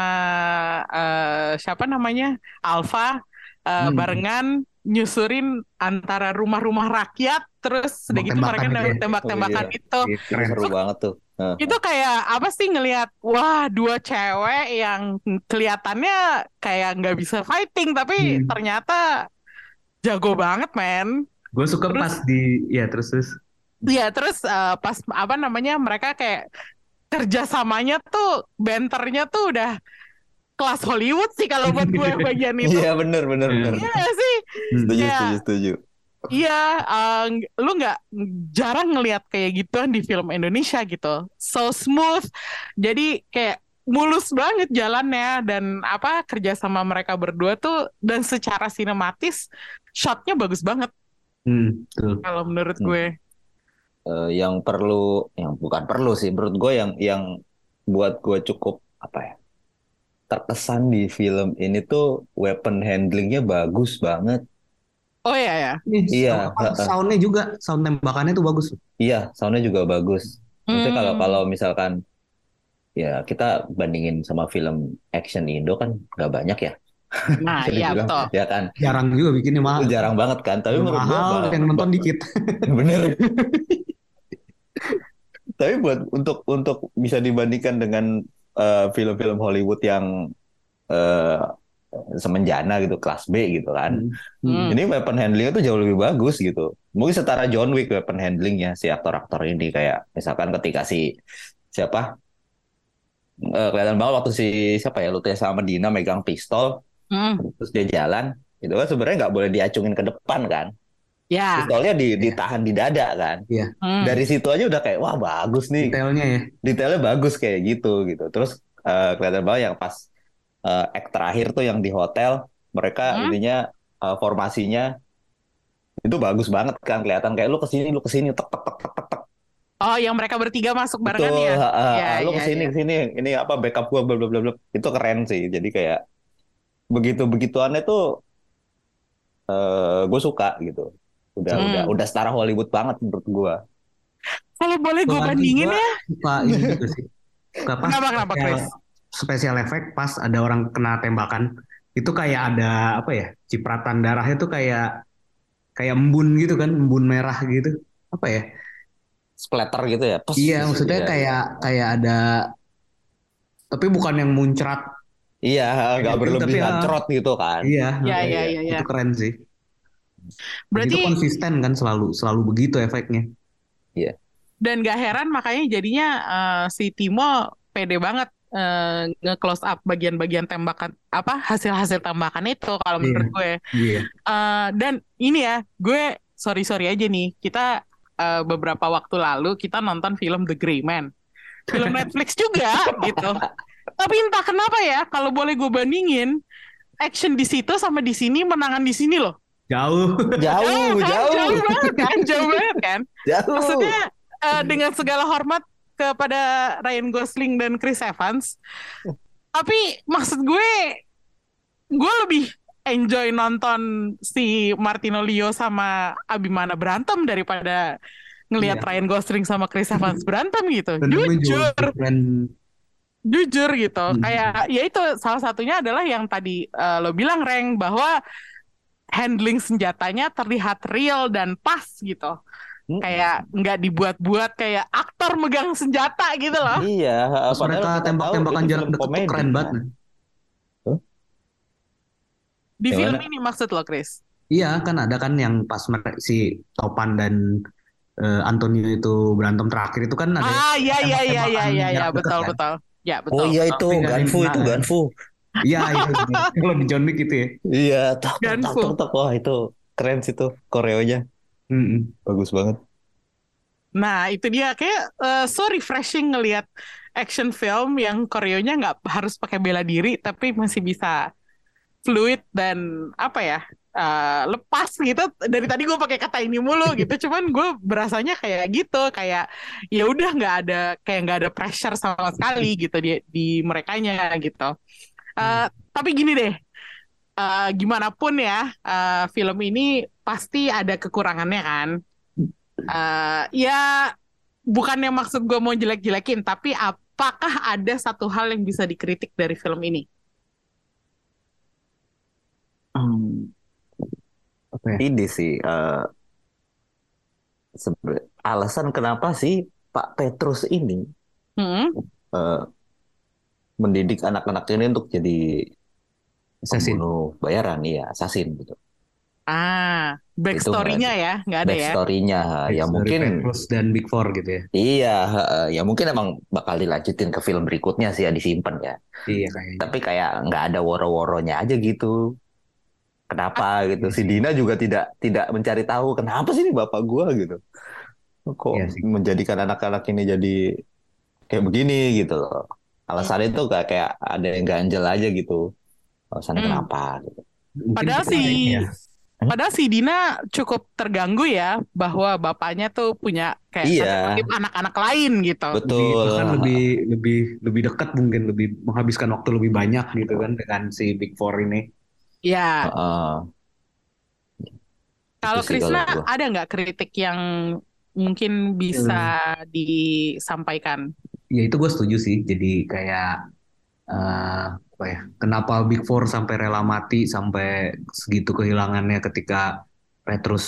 eh, siapa namanya Alfa eh, Hmm. barengan nyusurin antara rumah-rumah rakyat, terus udah gitu mereka Tembak-tembakan tembak-tembakan Oh, iya. itu. Iya, Keren. Seru banget tuh. Itu kayak apa sih ngelihat wah dua cewek yang kelihatannya kayak nggak bisa fighting tapi Hmm. ternyata jago banget men. Gue suka Terus- pas di ya terus terus Iya terus eh, pas apa namanya mereka kayak kerjasamanya tuh benternya tuh udah kelas Hollywood sih kalau buat gue bagian itu. Iya bener bener Iya. bener. Iya nggak sih. Setuju Iya. setuju setuju. Iya, eh, lu nggak jarang ngelihat kayak gituan di film Indonesia gitu. So smooth. Jadi kayak mulus banget jalannya dan apa kerja sama mereka berdua tuh dan secara sinematis shotnya bagus banget Hmm, kalau menurut Hmm. gue. Eh, yang perlu, yang bukan perlu sih, menurut gue yang yang buat gue cukup apa ya terkesan di film ini tuh weapon handlingnya bagus banget. Oh iya ya. Iya, heeh. soundnya juga sound tembakannya tuh bagus. Iya, soundnya juga bagus. Maksudnya kalau Hmm. kalau misalkan ya kita bandingin sama film action Indo kan nggak banyak ya. Nah, iya dibilang, betul. Ya kan, Jarang juga bikinnya mahal. jarang banget kan. Tapi menurut gue mahal yang nonton dikit. bener. Tapi buat untuk untuk bisa dibandingkan dengan eh, film-film Hollywood yang eh, semenjana gitu, kelas B gitu kan. Hmm. Ini weapon handlingnya tuh jauh lebih bagus gitu. Mungkin setara John Wick weapon handlingnya si aktor-aktor ini kayak misalkan ketika si siapa eh, kelihatan banget waktu si siapa ya Lutfi sama Dina megang pistol Hmm. terus dia jalan itu kan sebenarnya nggak boleh diacungin ke depan kan Ya. pistolnya di, ditahan di dada kan Hmm. dari situ aja udah kayak wah bagus nih Detailnya ya. detailnya bagus kayak gitu gitu terus eh, kelihatan banget yang pas eh, act terakhir tuh yang di hotel mereka Hmm. intinya eh, formasinya itu bagus banget kan kelihatan kayak lu ke sini lu ke sini tek tek tek tek tek tek Oh, yang mereka bertiga masuk barengan betul ya. ha, Ya, lu ya, ke sini ya. ke sini ini apa backup gua bla bla bla bla itu keren sih jadi kayak begitu begituannya tuh eh gue suka gitu udah Hmm. udah udah setara Hollywood banget menurut gua Kalau boleh gue bandingin gua ya. Suka ini juga sih. Suka pas Kenapa, kenapa, spesial, Chris? spesial effect pas ada orang kena tembakan itu kayak ada apa ya cipratan darahnya tuh kayak kayak embun gitu kan embun merah gitu apa ya splatter gitu ya Pus, iya maksudnya iya. kayak kayak ada tapi bukan yang muncrat iya nggak Tapi, berlebihan ah, cerot gitu kan iya Iya, iya, iya, iya. itu keren sih Berarti itu konsisten kan selalu selalu begitu efeknya dan gak heran makanya jadinya eh, si Timo pede banget eh, nge-close up bagian-bagian tembakan apa hasil-hasil tembakan itu kalau Iya. menurut gue. iya Eh, dan ini ya, gue sorry sorry aja nih, kita eh, beberapa waktu lalu kita nonton film The Gray Man, film Netflix juga gitu. Tapi entah kenapa ya, kalau boleh gue bandingin, action di situ sama di sini menangan di sini loh. Jauh. Jauh, kan? jauh, jauh banget kan, jauh banget kan. jauh. Maksudnya eh, dengan segala hormat kepada Ryan Gosling dan Chris Evans, tapi maksud gue, gue lebih enjoy nonton si Martino Leo sama Abimana berantem daripada ngelihat Iya. Ryan Gosling sama Chris Evans berantem gitu. Jujur, jujur gitu. Hmm. Kayak ya itu salah satunya adalah yang tadi eh, lo bilang Reng bahwa handling senjatanya terlihat real dan pas gitu. Hmm. Kayak nggak dibuat-buat kayak aktor megang senjata gitu loh. Iya, Terus mereka tembak-tembakan jarak dekat komedi, keren banget. kan. Di Yang film ini maksud lo, Chris? Iya kan ada kan yang pas si Topan dan eh, Antonio itu berantem terakhir itu kan ada Ah, iya iya iya iya iya ya, betul kan? betul. Ya, betul. Oh iya itu Ganfu itu ya. Ganfu. Iya iya kalau di John Wick itu ya. Iya, tak tak tak tak wah itu keren sih tuh koreonya. Mm-mm. Bagus banget. Nah, itu dia kayak eh, so refreshing ngelihat action film yang koreonya nggak harus pakai bela diri tapi masih bisa fluid dan apa ya eh, lepas gitu. Dari tadi gue pakai kata ini mulu gitu, cuman gue berasanya kayak gitu, kayak ya udah nggak ada kayak nggak ada pressure sama sekali gitu di di merekanya gitu. Eh, Tapi gini deh, eh, gimana pun ya eh, film ini pasti ada kekurangannya kan. Eh, ya bukannya maksud gue mau jelek-jelekin, tapi apakah ada satu hal yang bisa dikritik dari film ini? Hmm, Apa ya? ini sih eh, sebe- alasan kenapa sih Pak Petrus ini Hmm? eh, mendidik anak-anak ini untuk jadi Assassin. pembunuh bayaran, iya, assassin gitu. Ah, backstory-nya ya, nggak ada ya? Backstory-nya ya mungkin Petrus dan Big Four gitu ya. iya, ya mungkin emang bakal dilanjutin ke film berikutnya sih ya disimpan ya. Iya kayaknya. Tapi kayak nggak ada woro-woronya aja gitu. Kenapa gitu? Si sih. Dina juga tidak tidak mencari tahu kenapa sih ini bapak gua gitu. Kok Iya sih. menjadikan anak-anak ini jadi kayak begini gitu loh. Alasannya itu kayak kayak ada yang ganjel aja gitu. Alasannya Hmm. kenapa gitu. Mungkin Padahal kita si ya. padahal si Dina cukup terganggu ya bahwa bapaknya tuh punya kayak Iya. anak-anak lain gitu. lebih Betul. bahkan lebih lebih lebih dekat mungkin lebih menghabiskan waktu lebih banyak gitu kan dengan si Big Four ini. Ya, Heeh. kalau sih Krisna ada nggak kritik yang mungkin bisa disampaikan? Ya itu gue setuju sih. Jadi kayak eh, apa ya? Kenapa Big Four sampai rela mati sampai segitu kehilangannya ketika Petrus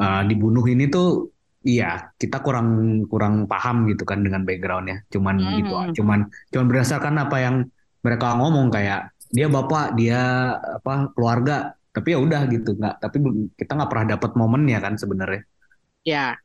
eh, dibunuh ini tuh Iya, kita kurang kurang paham gitu kan dengan backgroundnya. Cuman Hmm. gitu, cuman cuman berdasarkan apa yang mereka ngomong kayak dia bapak, dia apa keluarga. Tapi ya udah gitu, nggak. Tapi kita nggak pernah dapat momennya kan sebenarnya. Ya,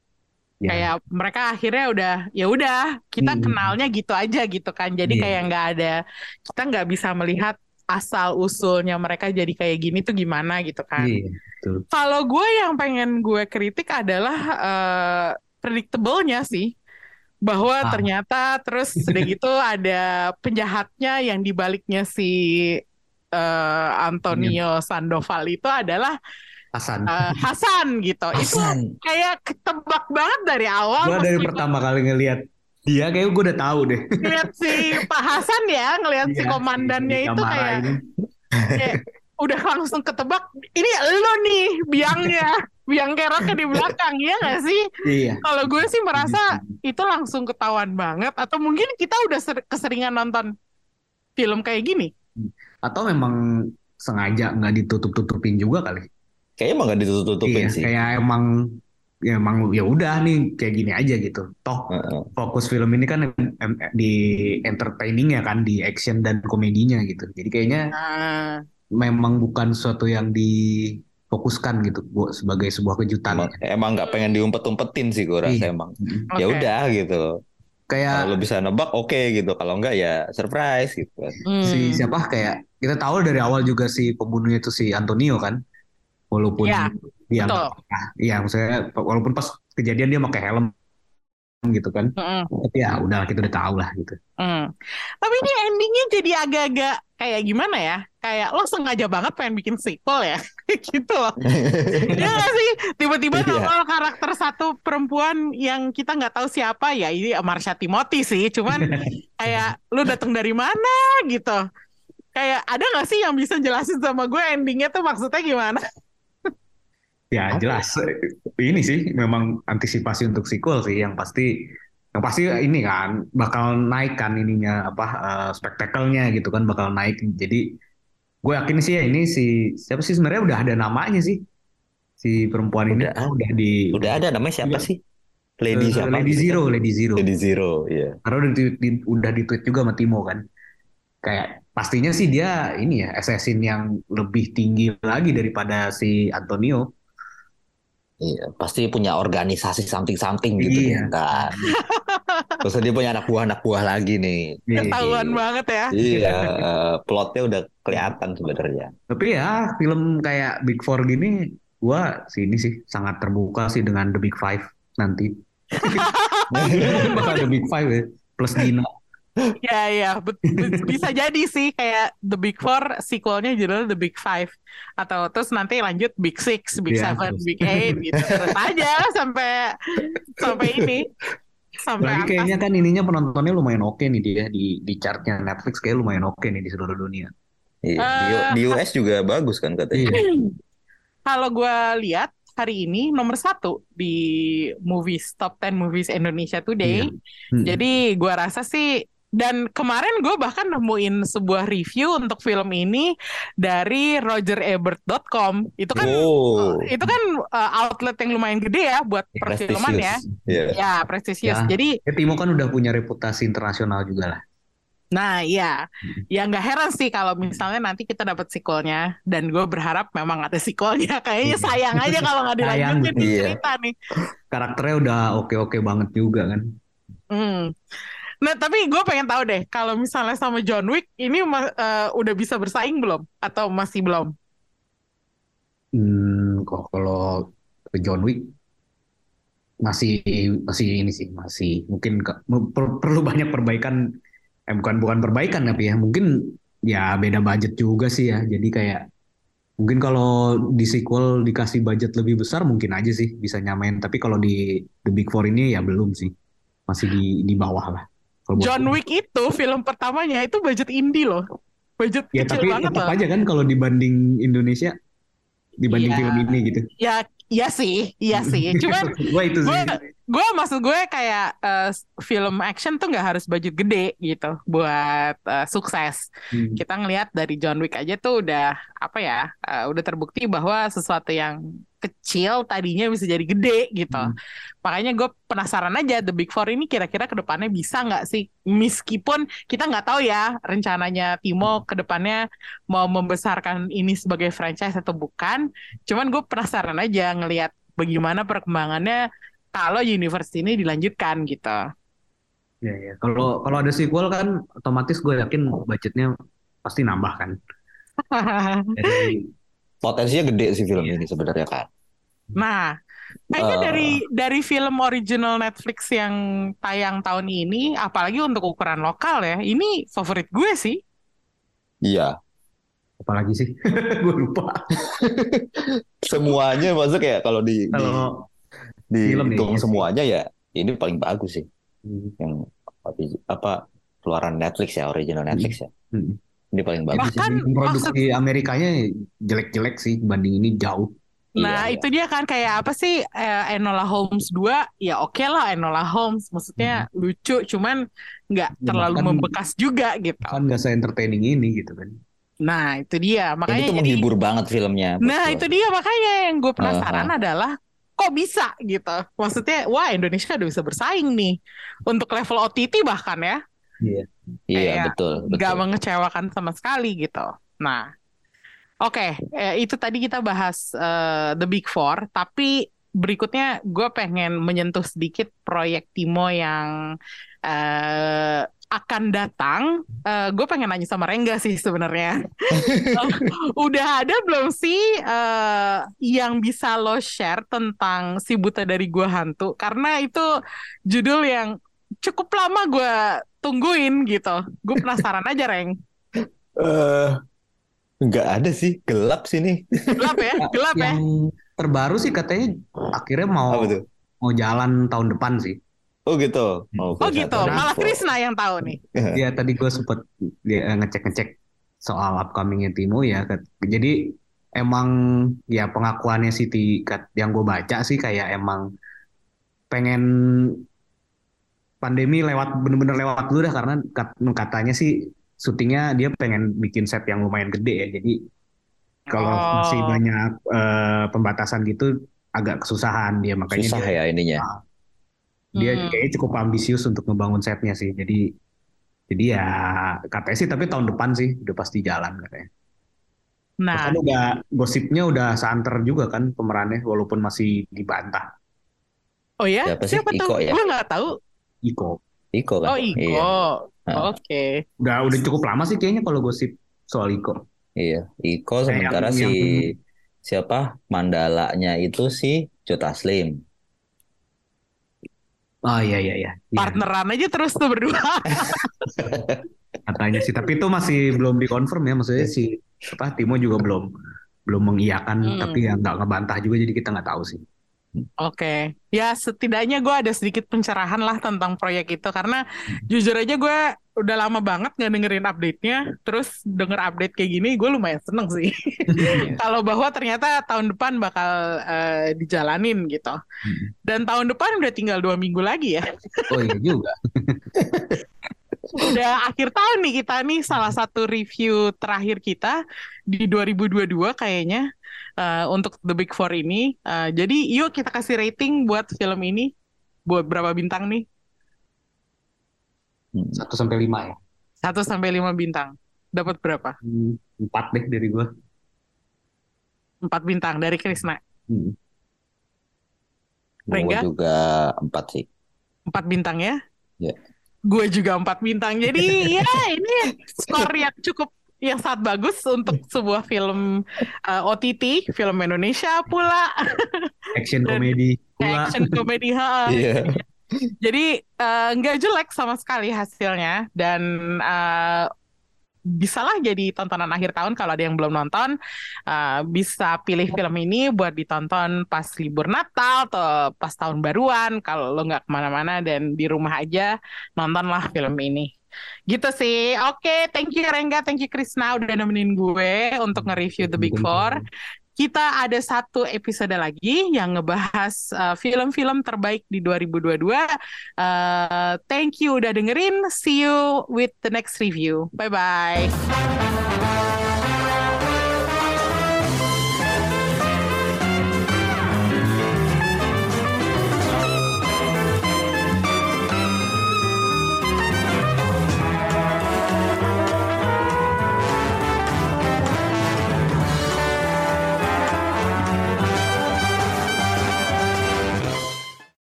Ya. kayak mereka akhirnya udah ya udah kita Hmm. kenalnya gitu aja gitu kan. Jadi Iya. kayak nggak ada kita nggak bisa melihat asal usulnya mereka jadi kayak gini tuh gimana gitu kan. Iya, betul. Kalau gue yang pengen gue kritik adalah eh, predictable-nya sih. Bahwa Ah. ternyata terus udah gitu ada penjahatnya yang dibaliknya si eh, Antonio Sandoval itu adalah Hasan. eh, Hasan gitu. Itu Hasan. kayak ketebak banget dari awal. Gue dari pertama kali ngelihat dia kayak gue udah tahu deh. ngeliat si Pak Hasan ya, ngeliat si Iya, komandannya itu kayak kayak udah langsung ketebak ini lo nih biangnya biang keroknya di belakang ya nggak sih Iya. kalau gue sih merasa itu langsung ketahuan banget atau mungkin kita udah ser- keseringan nonton film kayak gini Atau memang sengaja nggak ditutup-tutupin juga kali. Kayaknya emang nggak ditutup-tutupin Iya, sih. kayak emang ya emang ya udah nih kayak gini aja gitu. Toh Heeh. fokus film ini kan di entertaining ya kan, di action dan komedinya gitu. Jadi kayaknya nah, memang bukan sesuatu yang difokuskan gitu buat sebagai sebuah kejutan. Emang emang nggak pengen diumpet-umpetin sih gue rasa Iya. emang. Mm. Ya udah gitu. Kayak Kalau lo bisa nebak oke gitu. Kalau enggak ya surprise gitu kan. Hmm. si siapa kayak kita tahu dari awal juga si pembunuhnya itu si Antonio kan. Walaupun Iya, dia betul. Iya, maksudnya walaupun pas kejadian dia pakai helm gitu kan. Mm-mm. Tapi ya udah kita udah tahu lah gitu. Mm. Tapi ini endingnya jadi agak-agak kayak gimana ya? Kayak lo sengaja banget pengen bikin sequel ya, gitu loh. Iya gak sih? Tiba-tiba Iya. nongol karakter satu perempuan yang kita nggak tahu siapa ya. Ini Marsha Timothy sih. Cuman kayak lu datang dari mana gitu. Kayak ada nggak sih yang bisa jelasin sama gue endingnya tuh maksudnya gimana? Ya jelas ini sih memang antisipasi untuk sequel sih yang pasti yang pasti ini kan bakal naik kan ininya apa eh, spektakelnya gitu kan bakal naik. Jadi gue yakin sih ya ini si siapa sih sebenarnya udah ada namanya sih si perempuan ini Udah. udah di Udah ada namanya siapa Iya. sih? Lady eh, siapa? Lady Zero, Lady Zero. Lady Zero, iya. Karena udah di, di- udah di tweet juga sama Timo kan. Kayak pastinya sih dia ini ya assassin yang lebih tinggi lagi daripada si Antonio. Iya, pasti punya organisasi something-something gitu Iya. kan. Terus dia punya anak buah anak buah lagi nih. Iya. Ketahuan banget ya. Iya, plotnya udah kelihatan sebenarnya. Tapi ya film kayak Big Four gini, gua sini sih sangat terbuka sih dengan The Big Five nanti. Bakal The Big Five ya, plus Dina. Ya ya bisa jadi sih kayak The Big Four sequelnya judulnya The Big Five atau terus nanti lanjut Big Six, Big Iya, Seven, terus. Big Eight gitu terus aja sampai sampai ini sampai Lagi atas. kayaknya kan ininya penontonnya lumayan oke nih dia di di chartnya Netflix kayak lumayan oke nih di seluruh dunia. Iya, di, Eh, di US juga bagus kan katanya. Iya. Kalau gue lihat hari ini nomor satu di movies top 10 movies Indonesia Today. Hmm. Jadi gua rasa sih dan kemarin gue bahkan nemuin sebuah review untuk film ini dari RogerEbert.com. Itu kan Oh, itu kan uh, outlet yang lumayan gede ya buat perfilman ya. Iya. Ya, prestisius. Ya. Jadi, Ya, Timo kan udah punya reputasi internasional juga lah. nah ya, ya nggak heran sih kalau misalnya nanti kita dapat sequelnya dan gue berharap memang ada sequelnya. Kayaknya Iya. sayang aja kalau nggak dilanjutin iya. cerita nih. Karakternya udah oke-oke banget juga kan. Hmm. Nah, tapi gue pengen tahu deh, kalau misalnya sama John Wick, ini eh, udah bisa bersaing belum? Atau masih belum? Hmm, kok kalau John Wick masih masih ini sih masih mungkin ke- per- perlu banyak perbaikan. Eh bukan bukan perbaikan tapi ya mungkin ya beda budget juga sih ya. Jadi kayak mungkin kalau di sequel dikasih budget lebih besar mungkin aja sih bisa nyamain. Tapi kalau di The Big Four ini ya belum sih. Masih di di bawah lah John gue. Wick itu film pertamanya itu budget indie loh. Budget ya kecil tapi banget tetap loh. aja kan kalau dibanding Indonesia dibanding Iya. film ini gitu Ya, iya sih, iya sih. Cuman Gua itu sih gue gue maksud gue kayak eh, film action tuh nggak harus budget gede gitu buat eh, sukses. Hmm. Kita ngelihat dari John Wick aja tuh udah apa ya, eh, udah terbukti bahwa sesuatu yang kecil tadinya bisa jadi gede gitu. Hmm. Makanya gue penasaran aja The Big Four ini kira-kira ke depannya bisa nggak sih? Meskipun kita nggak tahu ya rencananya Timo ke depannya mau membesarkan ini sebagai franchise atau bukan. Cuman gue penasaran aja ngelihat bagaimana perkembangannya kalau universe ini dilanjutkan gitu. Ya, ya. Kalau kalau ada sequel kan otomatis gue yakin budgetnya pasti nambah kan. Dari Potensinya gede sih film Iya. ini sebenarnya kan. Nah, kayaknya Eh. dari dari film original Netflix yang tayang tahun ini, apalagi untuk ukuran lokal ya, ini favorit gue sih. Iya. apalagi sih, gue lupa. Semuanya maksudnya kayak kalau di, di Kalau film dihitung iya sih. semuanya ya ini paling bagus sih Hmm, yang apa- keluaran Netflix ya original Netflix ya. hmm. Ini paling bagus. Bahkan produksi Amerikanya jelek-jelek sih dibanding ini jauh. Nah, Iya, itu dia kan kayak apa sih eh, Enola Holmes 2 ya oke lah Enola Holmes maksudnya lucu cuman nggak Ya, terlalu bahkan- membekas juga gitu. Kan nggak se-entertaining ini gitu kan. Nah, itu dia makanya jadi menghibur banget filmnya. Nah, betul. itu dia makanya yang gue penasaran adalah kok bisa gitu. Maksudnya wah Indonesia udah bisa bersaing nih untuk level OTT bahkan ya. Iya kayak betul nggak betul. mengecewakan sama sekali gitu. Nah, oke, eh, itu tadi kita bahas eh, The Big Four, tapi berikutnya gue pengen menyentuh sedikit proyek Timo yang eh, akan datang, uh, gue pengen nanya sama Rengga sih sebenarnya. uh, udah ada belum sih uh, yang bisa lo share tentang si buta dari gua hantu? Karena itu judul yang cukup lama gue tungguin gitu. Gue penasaran aja, Reng. Uh, nggak ada sih, gelap sih nih. Gelap ya, gelap yang ya. Terbaru sih katanya akhirnya mau mau jalan tahun depan sih. Oh gitu. Oh, oh gitu. Malah Krisna yang tahu nih. Ya tadi gue sempet ya, ngecek-ngecek soal upcomingnya Timo ya. Jadi emang ya pengakuannya Siti yang gue baca sih kayak emang pengen pandemi lewat bener-bener lewat dulu dah karena katanya sih syutingnya dia pengen bikin set yang lumayan gede ya. Jadi kalau oh. masih banyak uh, pembatasan gitu agak kesusahan dia makanya susah dia, ya ininya. Uh, dia hmm. kayaknya cukup ambisius untuk ngebangun setnya sih jadi jadi ya katanya sih tapi tahun depan sih udah pasti jalan katanya nah kan udah gosipnya udah santer juga kan pemerannya walaupun masih dibantah oh ya siapa, siapa tuh ya? gue nggak tahu Iko Iko kan oh Iko iya. oke okay. udah udah cukup lama sih kayaknya kalau gosip soal Iko iya Iko sementara yang, si yang... siapa mandalanya itu si Jota Slim Oh iya iya iya. Partneran aja terus tuh berdua. Katanya sih, tapi itu masih belum dikonfirm ya maksudnya si apa Timo juga belum belum mengiyakan hmm. tapi ya nggak ngebantah juga jadi kita nggak tahu sih. Oke, okay. ya setidaknya gue ada sedikit pencerahan lah tentang proyek itu karena jujur aja gue udah lama banget nggak dengerin update-nya, terus denger update kayak gini gue lumayan seneng sih. Iya. Kalau bahwa ternyata tahun depan bakal uh, dijalanin gitu. Hmm. Dan tahun depan udah tinggal dua minggu lagi ya. Oh iya juga. udah akhir tahun nih kita nih salah satu review terakhir kita di 2022 kayaknya uh, untuk The Big Four ini. Uh, jadi yuk kita kasih rating buat film ini. Buat berapa bintang nih? Hmm, satu sampai lima ya. Satu sampai lima bintang. Dapat berapa? Hmm, empat deh dari gue. Empat bintang dari Krisna. Hmm. Gue juga empat sih. Empat bintang ya? Ya. Gue juga empat bintang. Jadi ya ini skor yang cukup yang sangat bagus untuk sebuah film uh, eh, OTT, film Indonesia pula. Action komedi pula. Action komedi, ha. Yeah. Jadi uh, nggak jelek sama sekali hasilnya dan uh, bisalah jadi tontonan akhir tahun kalau ada yang belum nonton uh, bisa pilih film ini buat ditonton pas libur Natal atau pas tahun baruan kalau lo nggak ke mana-mana dan di rumah aja nontonlah film ini gitu sih oke okay, thank you Rengga thank you Krisna udah nemenin gue untuk nge-review The Big Four kita ada satu episode lagi yang ngebahas uh, film-film uh, terbaik di 2022. Uh, thank you udah dengerin. See you with the next review. Bye bye.